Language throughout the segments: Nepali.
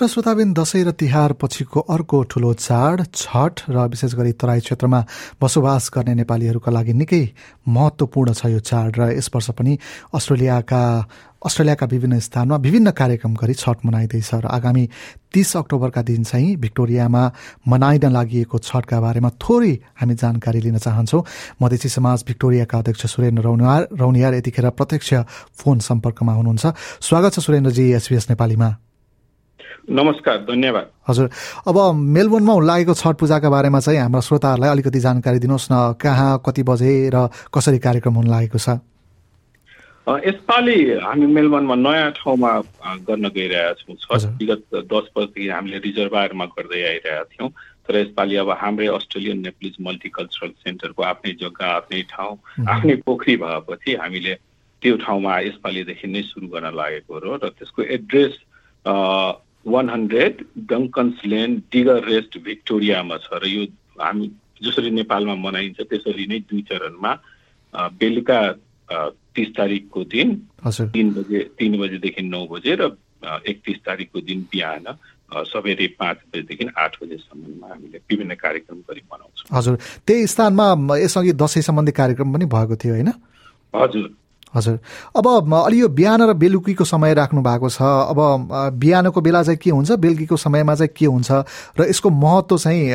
र श्रोताबिन दशैं र तिहार पछिको अर्को ठूलो चाड छठ र विशेष गरी तराई क्षेत्रमा बसोबास गर्ने नेपालीहरूका लागि निकै महत्त्वपूर्ण छ यो चाड र यस वर्ष पनि अस्ट्रेलियाका अस्ट्रेलियाका विभिन्न स्थानमा विभिन्न कार्यक्रम गरी छठ मनाइँदैछ र आगामी तीस अक्टोबरका दिन चाहिँ भिक्टोरियामा मनाइन लागि छठका बारेमा थोरै हामी जानकारी लिन चाहन्छौँ। मधेसी समाज भिक्टोरियाका अध्यक्ष सुरेन्द्र रौनियार रौनियार यतिखेर प्रत्यक्ष फोन सम्पर्कमा हुनुहुन्छ। स्वागत छ सुरेन्द्रजी एसपिएस नेपालीमा। नमस्कार धन्यवाद। हजुर। अब मेलबोर्नमा लागेको छठ पूजाका बारेमा चाहिँ हाम्रा श्रोताहरूलाई अलिकति जानकारी दिनुहोस् न। कहाँ कति बजे र कसरी कार्यक्रम हुन लागेको छ? यसपालि हामी मेलबर्नमा नयाँ ठाउँमा गर्न गइरहेका छौँ। छ विगत दस वर्षदेखि हामीले रिजर्भायरमा गर्दै आइरहेका थियौँ। तर यसपालि अब हाम्रै अस्ट्रेलियन नेप्लिज मल्टिकल्चरल सेन्टरको आफ्नै जग्गा आफ्नै ठाउँ आफ्नै पोखरी भएपछि हामीले त्यो ठाउँमा यसपालिदेखि नै सुरु गर्न लागेको हो र त्यसको address one hundred Duncans lane Diggers Rest भिक्टोरियामा छ र यो हामी जसरी नेपालमा मनाइन्छ त्यसरी नै दुई चरणमा बेलुका तिस तारिकको दिन तिन बजे तिन बजेदेखि नौ बजे र एकतिस तारिकको दिन बिहान सबेरै पाँच बजेदेखि आठ बजेसम्ममा हामीले विभिन्न कार्यक्रम गरी मनाउँछौँ। हजुर। त्यही स्थानमा यसअघि दसैँ सम्बन्धी कार्यक्रम पनि भएको थियो होइन? हजुर। हजुर। अब अलि यो बिहान र बेलुकीको समय राख्नु भएको छ। अब बिहानको बेला चाहिँ के हुन्छ? बेलुकीको समयमा चाहिँ के हुन्छ? र यसको महत्त्व चाहिँ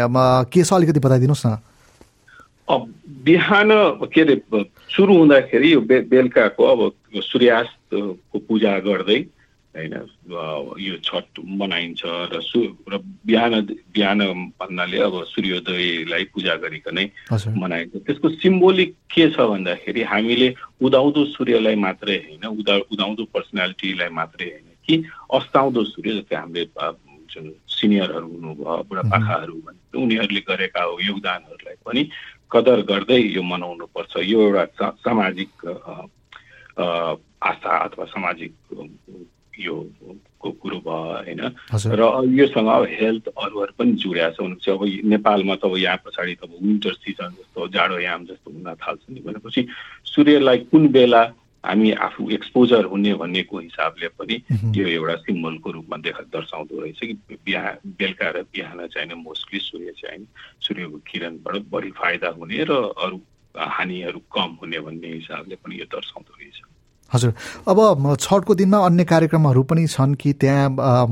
के छ अलिकति बताइदिनुहोस् न। बिहान के अरे सुरु हुँदाखेरि यो बे बेलुकाको अब सूर्यास्तको पूजा गर्दै होइन यो छठ मनाइन्छ र सु र बिहान बिहान भन्नाले अब सूर्योदयलाई पूजा गरिकनै मनाइन्छ। त्यसको सिम्बोलिक के छ भन्दाखेरि हामीले उदाउँदो सूर्यलाई मात्रै होइन उदा उदाउँदो पर्सनालिटीलाई मात्रै होइन कि अस्ताउँदो सूर्य जस्तै हामीले जुन सिनियरहरू हुनुभयो बुढापाकाहरू उनीहरूले गरेका योगदानहरूलाई पनि कदर गर्दै यो मनाउनु पर्छ यो एउटा सामाजिक आस्था अथवा सामाजिक यो को कुरो भयो होइन। र योसँग अब हेल्थ अरूहरू पनि जुड्या छ भनेपछि अब नेपालमा त अब यहाँ पछाडि त अब विन्टर सिजन जस्तो जाडो याम जस्तो हुन थाल्छ नि भनेपछि सूर्यलाई कुन बेला हामी आफू एक्सपोजर हुने भन्नेको हिसाबले पनि यो एउटा सिम्बलको रूपमा देखा दर्शाउँदो रहेछ कि बिहान बेलुका र बिहान चाहिँ मोस्टली सूर्य चाहिँ सूर्यको किरणबाट बढी फाइदा हुने र अरू हानिहरू कम हुने भन्ने हिसाबले पनि यो दर्शाउँदो रहेछ। हजुर। अब छठको दिनमा अन्य कार्यक्रमहरू पनि छन् कि त्यहाँ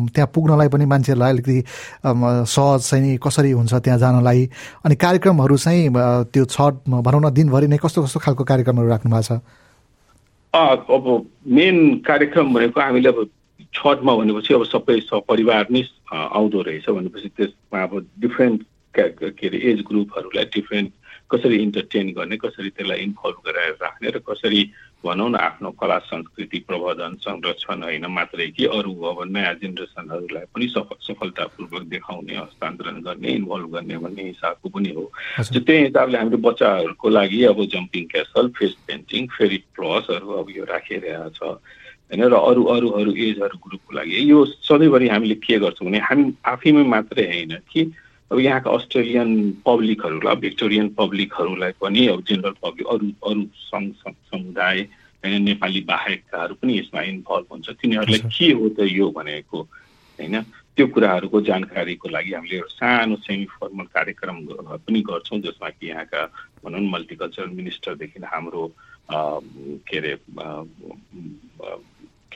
त्यहाँ पुग्नलाई पनि मान्छेहरूलाई अलिकति सहज चाहिँ कसरी हुन्छ त्यहाँ जानलाई। अनि कार्यक्रमहरू चाहिँ त्यो छठ भनौँ न दिनभरि नै कस्तो कस्तो खालको कार्यक्रमहरू राख्नु भएको छ? अब मेन कार्यक्रम भनेको हामीले अब छठमा भनेपछि अब सबै सपरिवार नै आउँदो रहेछ भनेपछि त्यसमा अब डिफ्रेन्ट के अरे एज ग्रुपहरूलाई डिफ्रेन्ट कसरी इन्टरटेन गर्ने कसरी त्यसलाई इन्भल्भ गराएर राख्ने र कसरी भनौँ न आफ्नो कला संस्कृति प्रवर्धन संरक्षण होइन मात्रै कि अरू अब नयाँ जेनेरेसनहरूलाई पनि सफल सफलतापूर्वक देखाउने हस्तान्तरण गर्ने इन्भल्भ गर्ने भन्ने हिसाबको पनि हो। त्यही हिसाबले हामीले बच्चाहरूको लागि अब जम्पिङ क्यासल फेस पेन्टिङ फेरि प्लसहरू अब यो राखिरहेको छ। होइन र अरू अरू अरू एजहरू ग्रुपको लागि। यो सधैँभरि हामीले के गर्छौँ भने हामी आफैमै मात्रै होइन कि अब यहाँका अस्ट्रेलियन पब्लिकहरूलाई भिक्टोरियन पब्लिकहरूलाई पनि अब जेनरल पब्लिक अरू अरू सङ्घ समुदाय होइन नेपाली बाहेककाहरू पनि यसमा इन्भल्भ हुन्छ। तिनीहरूलाई के हो त यो भनेको होइन? त्यो कुराहरूको जानकारीको लागि हामीले एउटा सानो सेमी फर्मल कार्यक्रम पनि गर्छौँ जसमा कि यहाँका भनौँ न मल्टिकल्चरल मिनिस्टरदेखि हाम्रो के अरे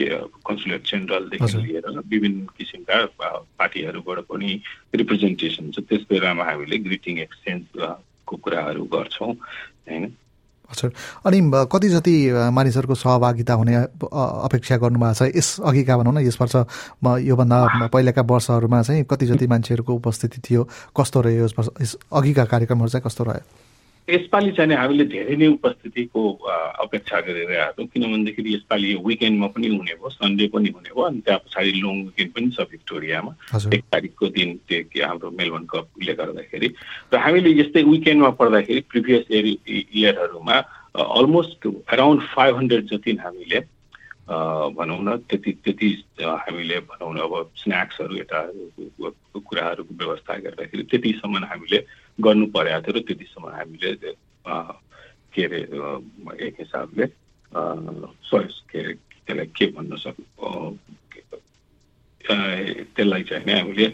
कन्सुलेट जेनरलदेखि लिएर विभिन्न किसिमका पार्टीहरूबाट पनि रिप्रेजेन्टेसन छ। त्यस बेलामा हामीले ग्रिटिङ एक्सचेन्जको कुराहरू गर्छौँ होइन? हजुर। अनि कति जति मानिसहरूको सहभागिता हुने अपेक्षा गर्नुभएको छ यस अघिका भनौँ न यस वर्ष योभन्दा पहिलाका वर्षहरूमा चाहिँ कति जति मान्छेहरूको उपस्थिति थियो कस्तो रह्यो यस वर्ष यस अघिका कार्यक्रमहरू चाहिँ कस्तो रह्यो? यसपालि चाहिँ हामीले धेरै नै उपस्थितिको अपेक्षा गरिरहेका छौँ। किनभनेदेखि यसपालि यो विकेन्डमा पनि हुने भयो सन्डे पनि हुने भयो अनि त्यहाँ पछाडि लङ विकेन्ड पनि छ भिक्टोरियामा। एक तारिकको दिन त्यो हाम्रो मेलबर्न कपले गर्दाखेरि। र हामीले यस्तै विकेन्डमा पढ्दाखेरि प्रिभियस इयर इयरहरूमा अलमोस्ट अराउन्ड फाइभ हन्ड्रेड जति हामीले भनौँ न त्यति त्यति हामीले भनौँ न अब स्न्याक्सहरू यता कुराहरूको व्यवस्था गर्दाखेरि त्यतिसम्म हामीले गर्नु परेको थियो र त्यतिसम्म हामीले के अरे एक हिसाबले के अरे त्यसलाई के भन्न सक् त्यसलाई चाहिँ नि हामीले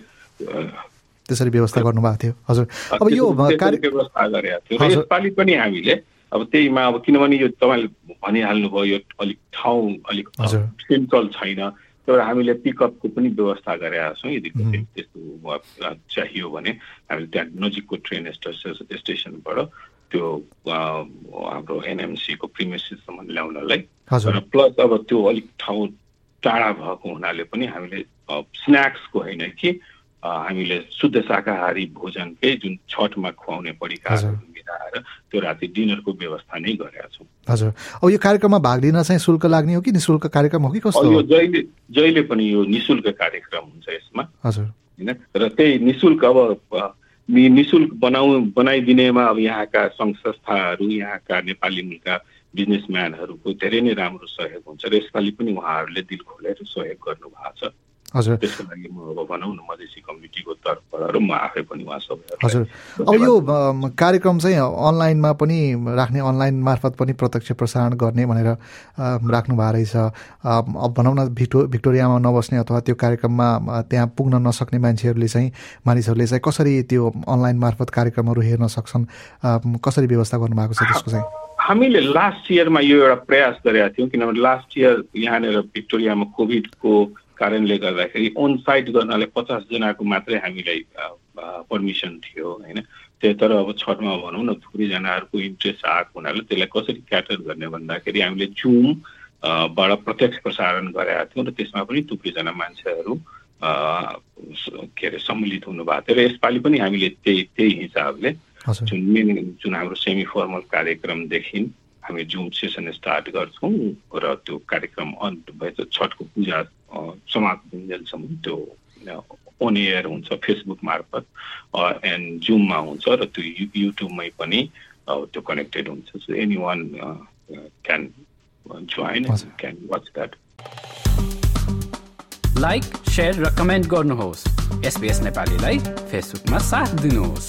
त्यसरी व्यवस्था गर्नुभएको थियो। हजुर। अब यो व्यवस्था गरेका थियो। यसपालि पनि हामीले अब त्यहीमा अब किनभने यो तपाईँले भनिहाल्नुभयो यो अलिक ठाउँ अलिक सेन्ट्रल छैन। तर हामीले पिकअपको पनि व्यवस्था गरेका छौँ। यदि त्यस्तो चाहियो भने हामीले त्यहाँ नजिकको ट्रेन स्टेसन स्टेसनबाट त्यो हाम्रो एनएमसीको प्रिमेसिससम्म ल्याउनलाई। र प्लस अब त्यो अलिक ठाउँ टाढा भएको हुनाले पनि हामीले स्न्याक्सको होइन कि हामीले शुद्ध शाकाहारी भोजनकै जुन छठमा खुवाउने पडिका मिलाएर त्यो राति डिनरको व्यवस्था नै गरेका छौँ। हजुर। अब यो कार्यक्रममा भाग लिन चाहिँ शुल्क लाग्ने हो कि निशुल्क कार्यक्रम हो कि कस्तो यो जहिले जहिले पनि यो निशुल्क कार्यक्रम हुन्छ यसमा। हजुर। होइन? र त्यही निशुल्क अब निशुल्क बनाउ बनाइदिनेमा अब यहाँका सङ्घ संस्थाहरू यहाँका नेपाली मुलका बिजनेसम्यानहरूको धेरै नै राम्रो सहयोग हुन्छ र यसपालि पनि उहाँहरूले दिल खोलेर सहयोग गर्नु भएको छ। हजुर। त्यसको लागि म अब भनौँ न मधेसी तर्फबाट र म आफै पनि उहाँ सबै हजुर। अब यो कार्यक्रम चाहिँ अनलाइनमा पनि राख्ने अनलाइन मार्फत पनि प्रत्यक्ष प्रसारण गर्ने भनेर राख्नु भएको रहेछ। अब भनौँ न भिक्टो भिक्टोरियामा नबस्ने अथवा त्यो कार्यक्रममा त्यहाँ पुग्न नसक्ने मान्छेहरूले चाहिँ मानिसहरूले चाहिँ कसरी त्यो अनलाइन मार्फत कार्यक्रमहरू हेर्न सक्छन्? कसरी व्यवस्था गर्नुभएको छ त्यसको चाहिँ? हामीले लास्ट इयरमा यो एउटा प्रयास गरेका थियौँ किनभने लास्ट इयर यहाँनिर भिक्टोरियामा कोभिडको कारणले गर्दाखेरि अन साइट गर्नलाई पचासजनाको मात्रै हामीलाई पर्मिसन थियो होइन? त्यही तर अब छठमा भनौँ न थुप्रैजनाहरूको इन्ट्रेस्ट आएको हुनाले त्यसलाई कसरी क्याटर गर्ने भन्दाखेरि हामीले जुम बाट प्रत्यक्ष प्रसारण गरेका थियौँ र त्यसमा पनि थुप्रैजना मान्छेहरू के अरे सम्मिलित हुनुभएको थियो र यसपालि पनि हामीले त्यही त्यही हिसाबले जुन मेन जुन हाम्रो सेमी फर्मल कार्यक्रमदेखि हामी जुम सेसन स्टार्ट गर्छौँ र त्यो कार्यक्रम अन्त भएछ छठको पूजा समाप्त हुन्जेलसम्म त्यो अन एयर हुन्छ फेसबुक मार्फत एन्ड जुममा हुन्छ र त्यो युट्युबमै पनि त्यो कनेक्टेड हुन्छ। So anyone can join can watch that like share र कमेन्ट गर्नुहोस्। एसपिएस नेपालीलाई फेसबुकमा साथ दिनुहोस्।